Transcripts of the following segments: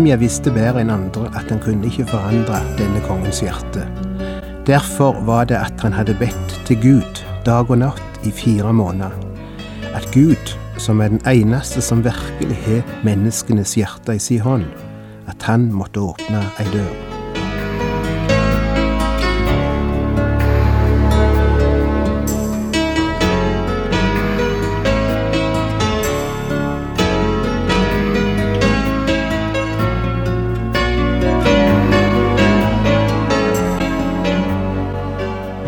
Nehemia visste bedre enn andre at han kunne ikke forandre denne kongens hjerte. Derfor var det at han hadde bedt til Gud dag og natt i fire måneder. At Gud, som er den eneste som virkelig har menneskenes hjerte i sin hånd, at han måtte åpne ei dør.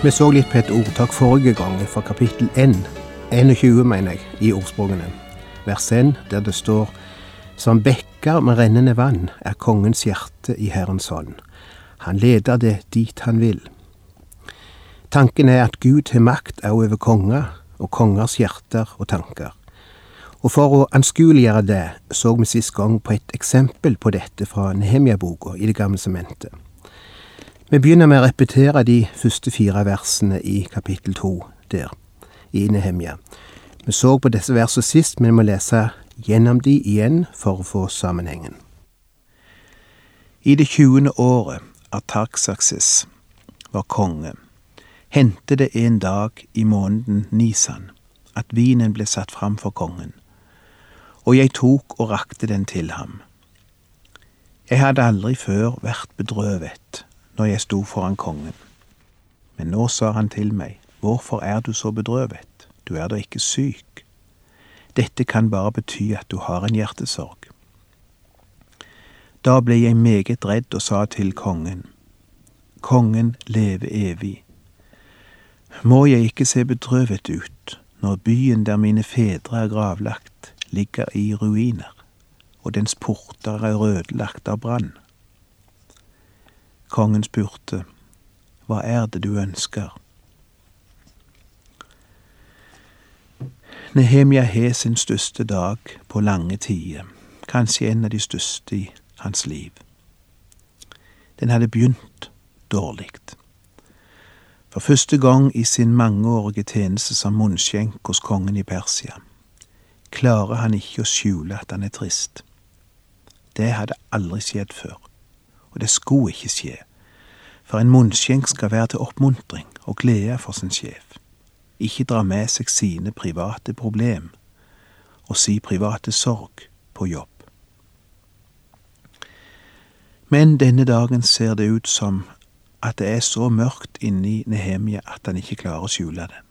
Vi så litt på et ordtak forrige gang, fra kapittel 1, 21, mener jeg, i ordspråkene. Vers 1, der det står Som bekker med rennende vann er kongens hjerte i Herrens hånd. Han leder det dit han vil. Tanken er at Gud har makt òg over konger og kongers hjerter og tanker. Og for å anskueliggjøre det, så vi sist gang på et eksempel på dette fra Nehemia-boka i Det gamle sementet. Vi begynner med å repetere de første fire versene i kapittel to der, i Nehemja. Vi så på disse versene sist, men vi må lese gjennom de igjen for å få sammenhengen. I det tjuende året av Tarksaksis var konge, hendte det en dag i måneden Nisan at vinen ble satt fram for kongen, og jeg tok og rakte den til ham. Jeg hadde aldri før vært bedrøvet når jeg sto foran kongen. Men nå sa han til meg, Hvorfor er du så bedrøvet? Du er da ikke syk. Dette kan bare bety at du har en hjertesorg. Da ble jeg meget redd og sa til kongen, Kongen leve evig. Må jeg ikke se bedrøvet ut når byen der mine fedre er gravlagt, ligger i ruiner, og dens porter er ødelagt av brann? Kongen spurte, Hva er det du ønsker? Nehemia har sin største dag på lange tider, kanskje en av de største i hans liv. Den hadde begynt dårlig. For første gang i sin mangeårige tjeneste som munnskjenk hos kongen i Persia klarer han ikke å skjule at han er trist. Det hadde aldri skjedd før og det skulle ikke skje, for en munnskjenk skal være til oppmuntring og glede for sin sjef, ikke dra med seg sine private problem og si private sorg på jobb. Men denne dagen ser det ut som at det er så mørkt inni Nehemia at han ikke klarer å skjule det.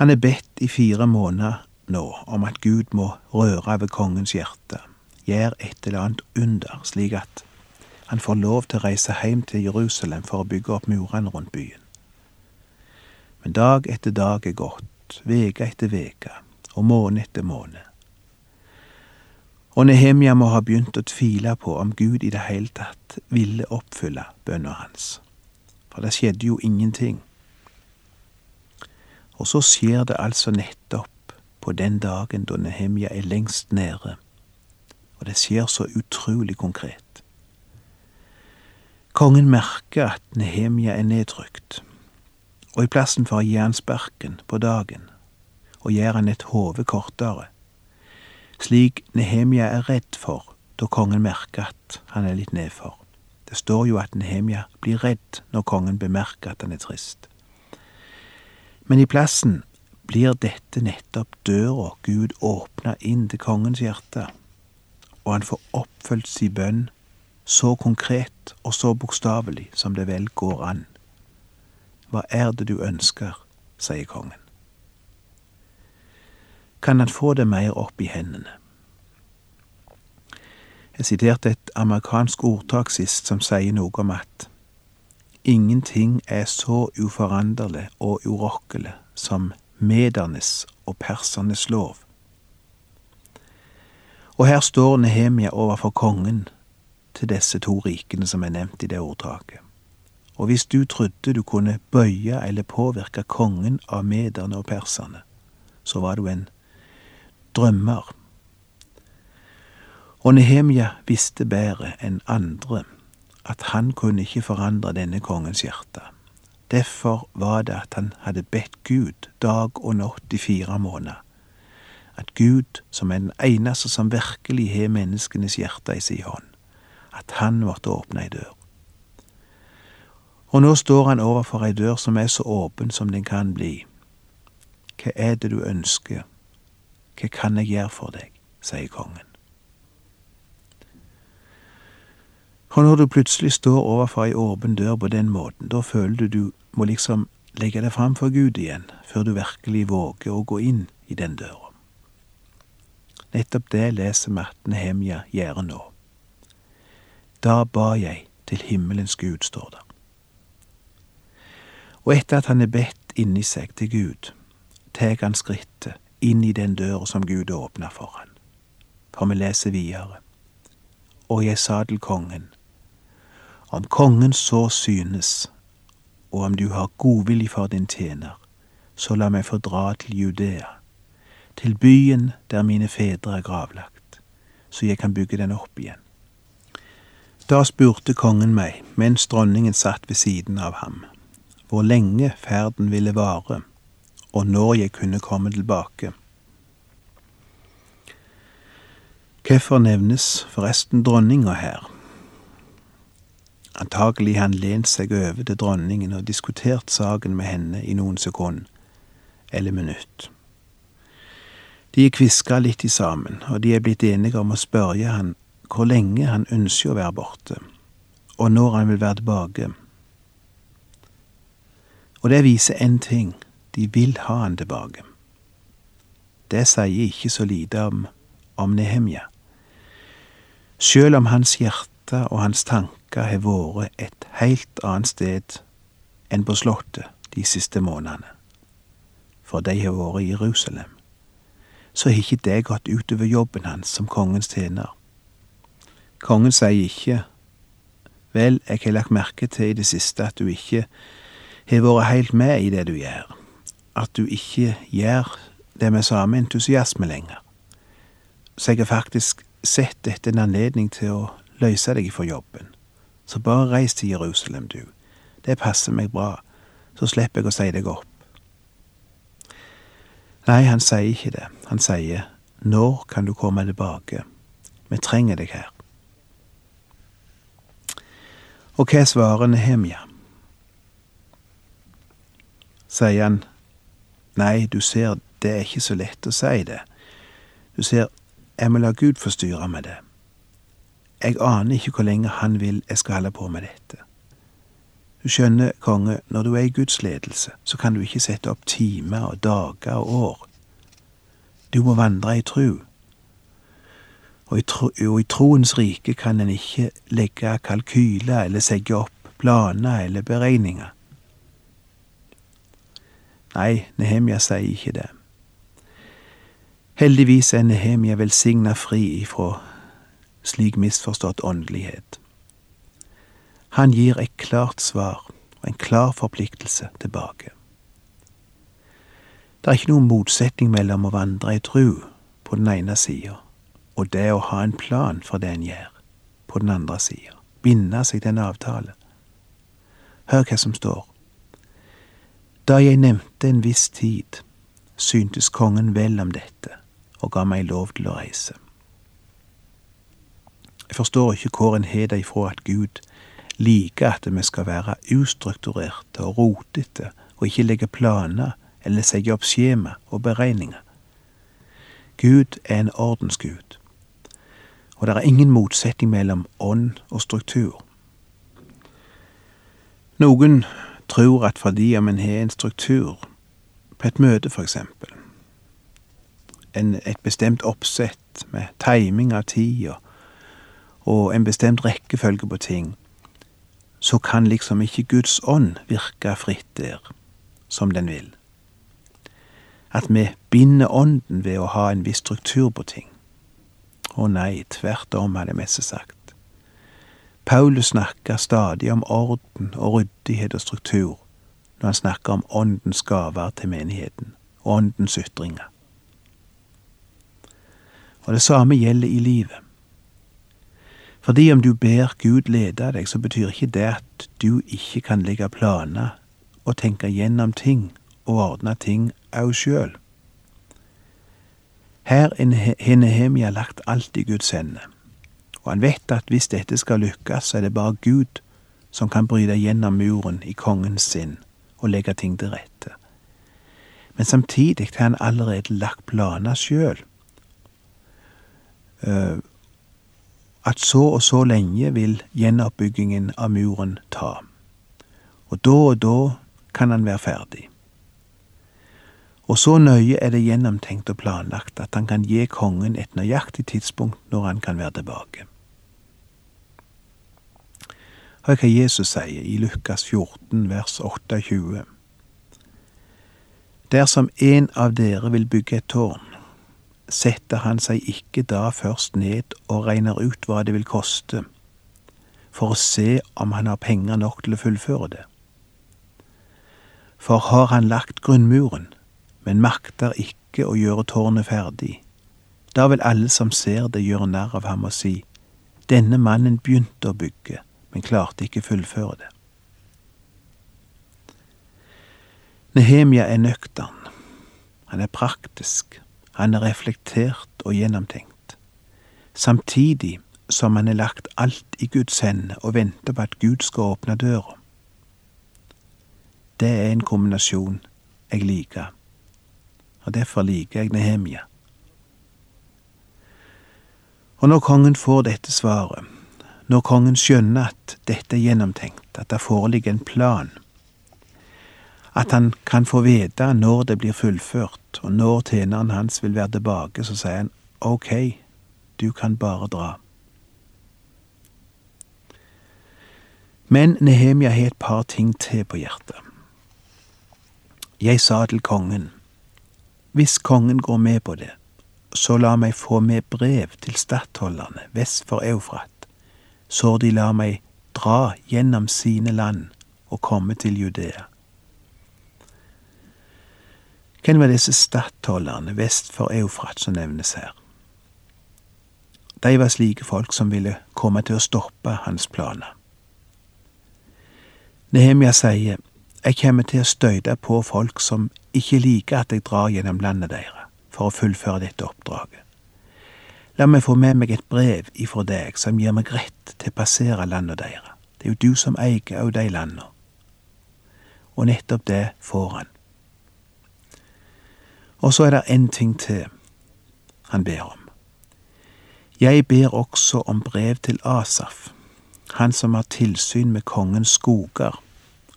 Han er bedt i fire måneder nå om at Gud må røre ved kongens hjerte gjør et eller annet under, slik at han får lov til å reise hjem til Jerusalem for å bygge opp murene rundt byen. Men dag etter dag er gått, veke etter veke, og måned etter måned. Og Nehemia må ha begynt å tvile på om Gud i det hele tatt ville oppfylle bønna hans, for det skjedde jo ingenting. Og så skjer det altså nettopp på den dagen da Nehemia er lengst nede og det skjer så utrolig konkret. Kongen merker at Nehemia er nedtrykt, og i plassen for å gi han sparken på dagen, og gjør han et hode kortere, slik Nehemia er redd for da kongen merker at han er litt nedfor. Det står jo at Nehemia blir redd når kongen bemerker at han er trist. Men i plassen blir dette nettopp døra Gud åpna inn til kongens hjerte og han får oppfylt sin bønn så konkret og så bokstavelig som det vel går an. Hva er det du ønsker, sier kongen. Kan han få det mer opp i hendene? Jeg siterte et amerikansk ordtak sist som sier noe om at ingenting er så uforanderlig og urokkelig som medernes og persernes lov Og her står Nehemia overfor kongen til disse to rikene som er nevnt i det ordtaket. Og hvis du trodde du kunne bøye eller påvirke kongen av mederne og perserne, så var du en drømmer. Og Nehemia visste bedre enn andre at han kunne ikke forandre denne kongens hjerte. Derfor var det at han hadde bedt Gud dag og natt i fire måneder. At Gud, som er den eneste som virkelig har menneskenes hjerte i sin hånd, at han måtte åpne ei dør. Og nå står han overfor ei dør som er så åpen som den kan bli. Hva er det du ønsker? Hva kan jeg gjøre for deg? sier kongen. Og når du plutselig står overfor ei åpen dør på den måten, da føler du du må liksom legge deg fram for Gud igjen, før du virkelig våger å gå inn i den døra. Nettopp det leser vi at Nehemja gjør nå. Da ba jeg til himmelens Gud, står det. Og etter at han er bedt inni seg til Gud, tar han skrittet inn i den døra som Gud åpna for han. For vi leser videre. Og jeg sa til kongen, om kongen så synes og om du har godvilje for din tjener, så la meg få dra til Judea, til byen der mine fedre er gravlagt, så jeg kan bygge den opp igjen. Da spurte kongen meg, mens dronningen satt ved siden av ham, hvor lenge ferden ville vare, og når jeg kunne komme tilbake. Hvorfor nevnes forresten dronninga her? Antagelig han lent seg over til dronningen og diskutert saken med henne i noen sekund, eller minutt. De er kviska litt i sammen, og de er blitt enige om å spørre han hvor lenge han ønsker å være borte, og når han vil være tilbake. Og det viser én ting, de vil ha han tilbake. Det sier ikke så lite om, om Nehemja. Sjøl om hans hjerte og hans tanker har vært et helt annet sted enn på Slottet de siste månedene. For de har vært i Jerusalem. Så har ikke det gått utover jobben hans som kongens tjener. Kongen sier ikke Vel, jeg har lagt merke til i det siste at du ikke har vært helt med i det du gjør. At du ikke gjør det med samme entusiasme lenger. Så jeg har faktisk sett dette en anledning til å løse deg for jobben. Så bare reis til Jerusalem, du. Det passer meg bra. Så slipper jeg å si deg opp. Nei, han sier ikke det. Han sier, Når kan du komme tilbake? Vi trenger deg her. Og hva svarer Nehemja? Sier han, Nei, du ser, det er ikke så lett å si det. Du ser, jeg må la Gud få styre med det. Jeg aner ikke hvor lenge han vil jeg skal holde på med dette. Du skjønner, konge, når du er i Guds ledelse, så kan du ikke sette opp timer og dager og år. Du må vandre i tru. Og i, tro, og i troens rike kan en ikke legge kalkyler eller segge opp planer eller beregninger. Nei, Nehemia sier ikke det. Heldigvis er Nehemia velsigna fri ifra slik misforstått åndelighet. Han gir et klart svar og en klar forpliktelse tilbake. Det er ikke noen motsetning mellom å vandre i tru på den ene sida og det å ha en plan for det en gjør, på den andre sida. Binde seg til en avtale. Hør hva som står. Da jeg nevnte en viss tid, syntes kongen vel om dette og ga meg lov til å reise. Jeg forstår ikke hvor en har det ifra at Gud liker at vi skal være ustrukturerte og rotete og ikke legge planer eller sette opp skjema og beregninger. Gud er en ordensgud, og det er ingen motsetning mellom ånd og struktur. Noen tror at fordi om en har en struktur på et møte, en, et bestemt oppsett med timing av tida, og en bestemt rekkefølge på ting, så kan liksom ikke Guds ånd virke fritt der, som den vil. At vi binder ånden ved å ha en viss struktur på ting. Å nei, tvert om, hadde Messe sagt. Paulus snakker stadig om orden og ryddighet og struktur når han snakker om åndens gaver til menigheten, åndens ytringer. Og det samme gjelder i livet. Fordi om du ber Gud lede deg, så betyr ikke det at du ikke kan legge planer og tenke gjennom ting og ordne ting òg sjøl. Her har Nehemia lagt alt i Guds hender, og han vet at hvis dette skal lykkes, så er det bare Gud som kan bryte gjennom muren i kongens sinn og legge ting til rette. Men samtidig har han allerede lagt planer sjøl. At så og så lenge vil gjenoppbyggingen av muren ta. Og da og da kan han være ferdig. Og så nøye er det gjennomtenkt og planlagt at han kan gi kongen et nøyaktig tidspunkt når han kan være tilbake. Hør hva Jesus sier i Lukas 14 vers 28. Dersom en av dere vil bygge et tårn, setter han seg ikke da først ned og regner ut hva det vil koste, for å se om han har penger nok til å fullføre det. For har han lagt grunnmuren, men makter ikke å gjøre tårnet ferdig, da vil alle som ser det gjøre narr av ham og si, denne mannen begynte å bygge, men klarte ikke fullføre det. Nehemia er nøktern. Han er praktisk. Han er reflektert og gjennomtenkt. Samtidig som han har lagt alt i Guds hender og venter på at Gud skal åpne døra. Det er en kombinasjon jeg liker og derfor liker jeg Nehemia. Og når kongen får dette svaret, når kongen skjønner at dette er gjennomtenkt, at det foreligger en plan, at han kan få vite når det blir fullført, og når tjeneren hans vil være tilbake, så sier han ok, du kan bare dra. Men Nehemia har et par ting til på hjertet. Jeg sa til kongen, hvis kongen går med på det, så la meg få med brev til stattholderne vest for Eufrat, så de lar meg dra gjennom sine land og komme til Judea. Hvem var disse stattholderne vest for Eufrat som nevnes her? De var slike folk som ville komme til å stoppe hans planer. Nehemia sier, jeg kommer til å støyte på folk som ikke liker at jeg drar gjennom landet deres for å fullføre dette oppdraget. La meg få med meg et brev ifra deg som gir meg rett til å passere landet deres. Det er jo du som eier òg de landene. Og nettopp det får han. Og så er det en ting til han ber om. Jeg ber også om brev til Asaf, han som har tilsyn med kongens skoger,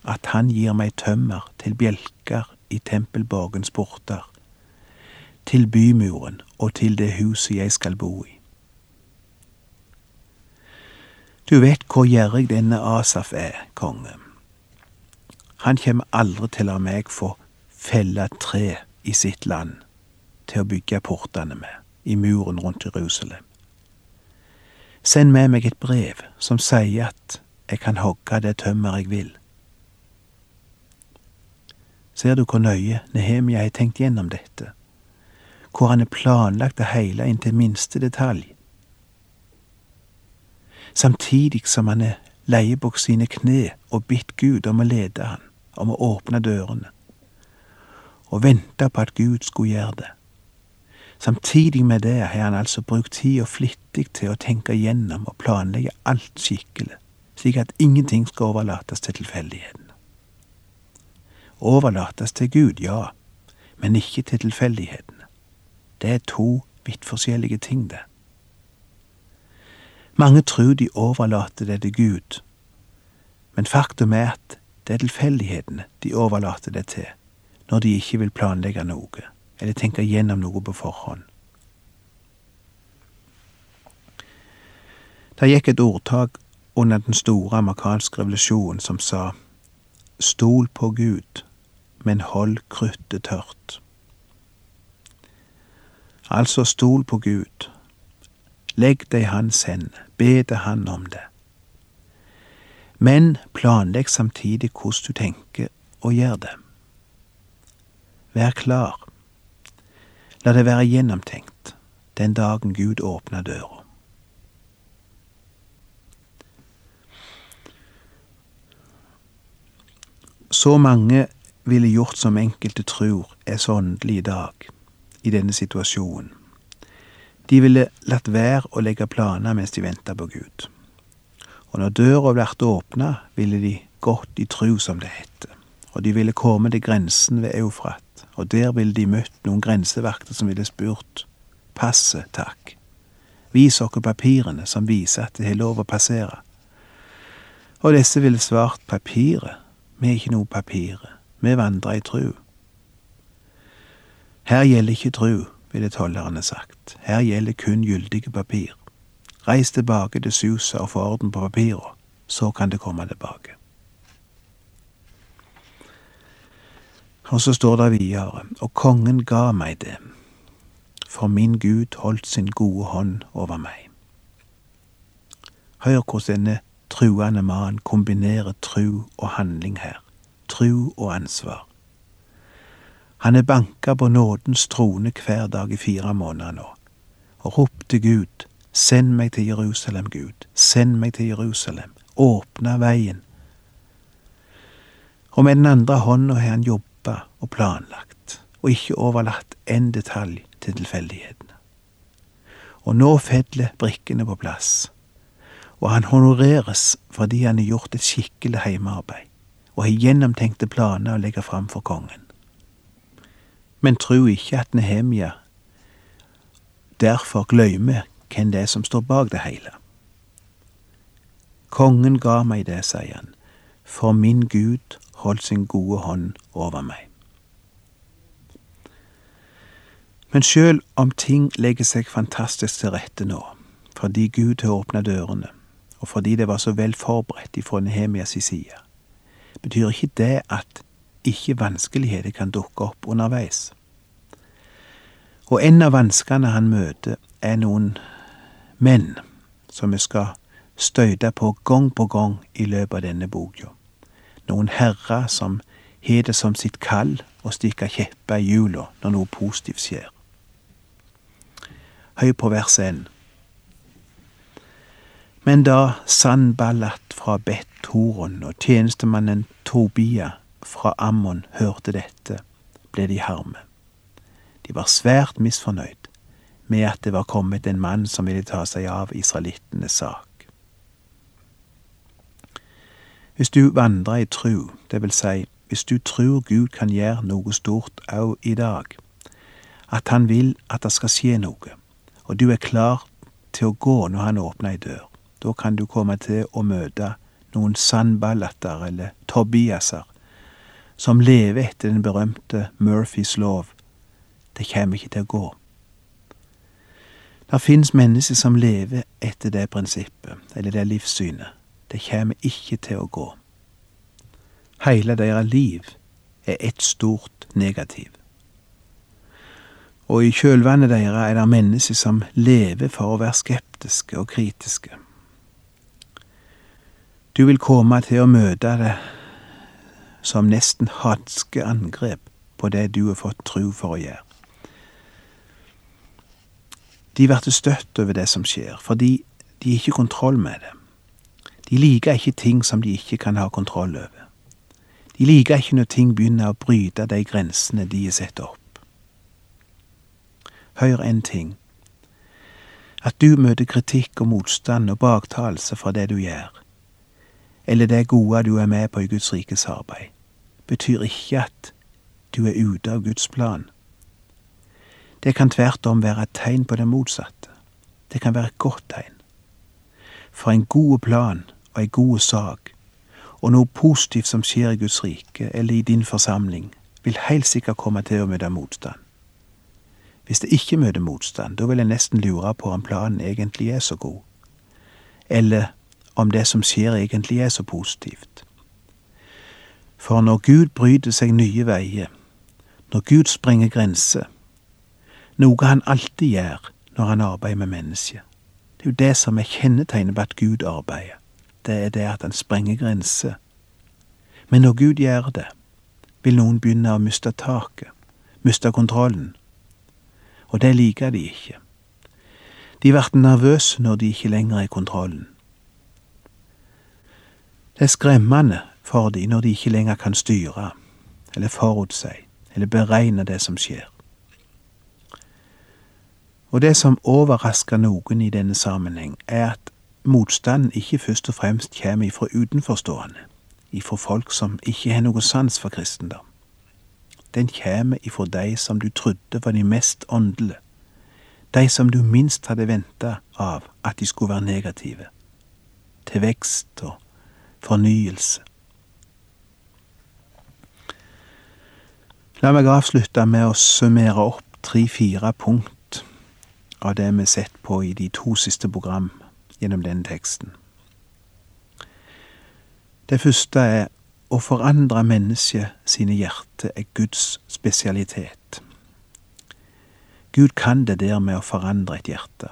at han gir meg tømmer til bjelker i tempelborgens porter, til bymuren og til det huset jeg skal bo i. Du vet hvor gjerrig denne Asaf er, konge. Han kommer aldri til å la meg få felle tre i sitt land til å bygge portene med, i muren rundt Jerusalem. Send med meg et brev som sier at jeg kan hogge det tømmer jeg vil Ser du hvor nøye Nehemia har tenkt gjennom dette? Hvor han har planlagt det hele inntil minste detalj? Samtidig som han er leie sine kne og bitt Gud om å lede han, om å åpne dørene, og vente på at Gud skulle gjøre det. Samtidig med det har han altså brukt tida flittig til å tenke gjennom og planlegge alt skikkelig, slik at ingenting skal overlates til tilfeldigheten overlates til Gud, ja, men ikke til tilfeldighetene. Det er to vidt forskjellige ting, det. Mange tror de overlater det til Gud, men faktum er at det er tilfeldighetene de overlater det til, når de ikke vil planlegge noe, eller tenke gjennom noe på forhånd. Det gikk et ordtak under den store amerikanske revolusjonen som sa Stol på Gud, men hold kruttet tørt. Altså stol på Gud. Legg det i hans hender, be til han om det. Men planlegg samtidig hvordan du tenker og gjør det. Vær klar. La det være gjennomtenkt den dagen Gud åpner døra. Så mange ville gjort som enkelte tror er så åndelig i dag, i denne situasjonen. De ville latt være å legge planer mens de venta på Gud. Og når døra ble åpna, ville de gått i tru, som det heter. Og de ville komme til grensen ved Eufrat, og der ville de møtt noen grensevakter som ville spurt passet, takk. Vis oss papirene som viser at det har lov å passere. Og disse ville svart papiret, vi er ikke noe papiret, vi vandrer i tru. Her gjelder ikke tru, ville tollerne sagt, her gjelder kun gyldige papir. Reis tilbake til Susa og få orden på papirene, så kan det komme tilbake. Og så står det videre, og kongen ga meg det, for min Gud holdt sin gode hånd over meg. Hør hvordan denne truende mannen kombinerer tru og handling her, tru og ansvar. Han er banka på nådens trone hver dag i fire måneder nå, og ropte Gud, send meg til Jerusalem, Gud, send meg til Jerusalem, åpne veien. Og med den andre hånda har han jobba og planlagt, og ikke overlatt en detalj til tilfeldighetene. Og nå feller brikkene på plass, og han honoreres fordi han har gjort et skikkelig heimearbeid, og har gjennomtenkte planer å legge fram for kongen men tru ikke at Nehemia derfor gløymer hvem det er som står bak det hele. Kongen ga meg det, sier han, for min Gud holdt sin gode hånd over meg. Men sjøl om ting legger seg fantastisk til rette nå, fordi Gud har åpna dørene, og fordi det var så vel forberedt ifra Nehemias side, betyr ikke det at ikke vanskeligheter kan dukke opp underveis. Og en av vanskene han møter, er noen menn som vi skal støyte på gang på gang i løpet av denne boka. Noen herrer som har det som sitt kall å stikke kjepper i hjula når noe positivt skjer. Høy på vers 1. Men da Sandballat fra Bet-Horon og tjenestemannen Tobia fra Ammon hørte dette, ble de harme. De var svært misfornøyd med at det var kommet en mann som ville ta seg av israelittenes sak. Hvis du vandrer i tru, det vil si hvis du tror Gud kan gjøre noe stort òg i dag, at Han vil at det skal skje noe, og du er klar til å gå når Han åpner ei dør, da kan du komme til å møte noen sandballatter eller Tobiaser som lever etter den berømte Murphys lov. Det kommer ikke til å gå. Det finnes mennesker som lever etter det prinsippet, eller det livssynet. Det kommer ikke til å gå. Hele deres liv er ett stort negativ. Og i kjølvannet deres er det mennesker som lever for å være skeptiske og kritiske. Du vil komme til å møte det som nesten hatske angrep på det du har fått tro for å gjøre. De blir støtt over det som skjer, fordi de har ikke kontroll med det. De liker ikke ting som de ikke kan ha kontroll over. De liker ikke når ting begynner å bryte de grensene de har satt opp. Hør en ting. At du møter kritikk og motstand og baktalelse for det du gjør, eller det gode du er med på i Guds rikes arbeid, betyr ikke at du er ute av Guds plan. Det kan tvert om være et tegn på det motsatte. Det kan være et godt tegn. For en god plan og ei god sak, og noe positivt som skjer i Guds rike eller i din forsamling, vil heilt sikkert komme til å møte motstand. Hvis det ikke møter motstand, da vil en nesten lure på om planen egentlig er så god, eller om det som skjer egentlig er så positivt. For når Gud bryter seg nye veier, når Gud sprenger grenser, noe han alltid gjør når han arbeider med mennesker, Det er jo det som er kjennetegnet på at Gud arbeider. Det er det at han sprenger grenser. Men når Gud gjør det, vil noen begynne å miste taket, miste kontrollen. Og det liker de ikke. De blir nervøse når de ikke lenger er i kontrollen. Det er skremmende for de når de ikke lenger kan styre, eller forutsi, eller beregne det som skjer. Og det som overrasker noen i denne sammenheng, er at motstanden ikke først og fremst kommer ifra utenforstående, ifra folk som ikke har noe sans for kristendom. Den kommer ifra de som du trodde var de mest åndelige, de som du minst hadde venta av at de skulle være negative, til vekst og fornyelse. La meg avslutte med å summere opp tre-fire punkt av det vi har sett på i de to siste program gjennom denne teksten. Det første er å forandre mennesket sine hjerter er Guds spesialitet. Gud kan det der med å forandre et hjerte.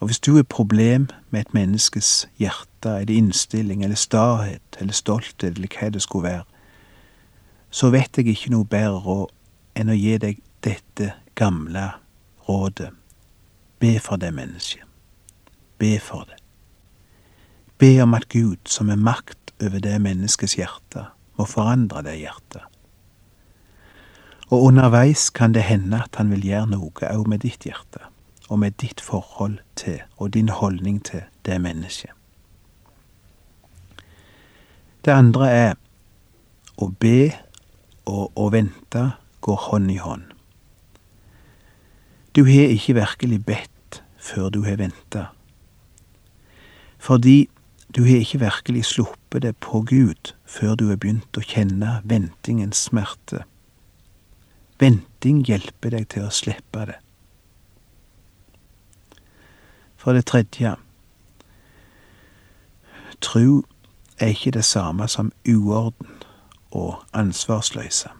Og hvis du har problem med et menneskes hjerte, eller innstilling, eller stahet, eller stolthet, eller hva det skulle være, så vet jeg ikke noe bedre råd enn å gi deg dette gamle rådet. Be for det mennesket. Be for det. Be om at Gud, som er makt over det menneskets hjerte, må forandre det hjertet. Og underveis kan det hende at han vil gjøre noe òg med ditt hjerte, og med ditt forhold til og din holdning til det mennesket. Det andre er å be og å vente går hånd i hånd. Du har ikke virkelig bedt før du har venta. Fordi du har ikke virkelig sluppet det på Gud før du har begynt å kjenne ventingens smerte. Venting hjelper deg til å slippe det. For det tredje Tru er ikke det samme som uorden og ansvarsløse.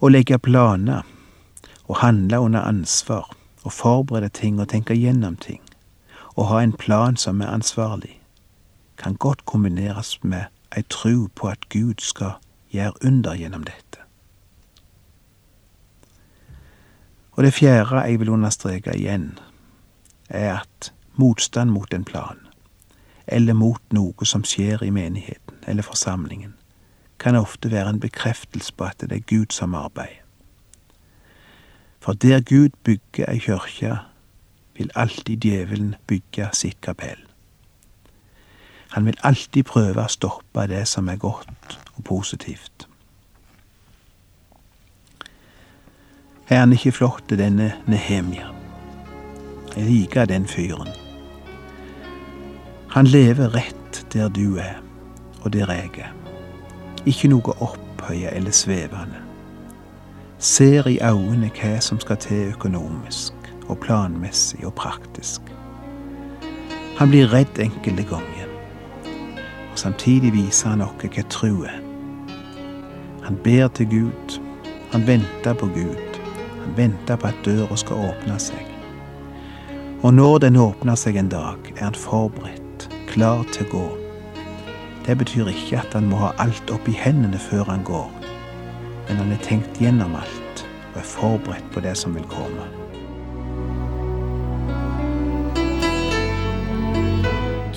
Å legge planer å handle under ansvar å forberede ting og tenke gjennom ting og ha en plan som er ansvarlig, kan godt kombineres med ei tru på at Gud skal gjøre under gjennom dette. Og det fjerde jeg vil understreke igjen, er at motstand mot en plan, eller mot noe som skjer i menigheten eller forsamlingen, kan ofte være en bekreftelse på at det er Gud som arbeider. For der Gud bygger ei kyrkje, vil alltid djevelen bygge sitt kapell. Han vil alltid prøve å stoppe det som er godt og positivt. Er han ikke flott, denne Nehemia? Jeg liker den fyren. Han lever rett der du er, og der jeg er. Ikke noe opphøye eller svevende. Ser i øynene hva som skal til økonomisk og planmessig og praktisk. Han blir redd enkelte ganger, og samtidig viser han oss hva tro er. Han ber til Gud, han venter på Gud, han venter på at døra skal åpne seg. Og når den åpner seg en dag, er han forberedt, klar til å gå. Det betyr ikke at han må ha alt opp i hendene før han går, men han har tenkt gjennom alt og er forberedt på det som vil komme.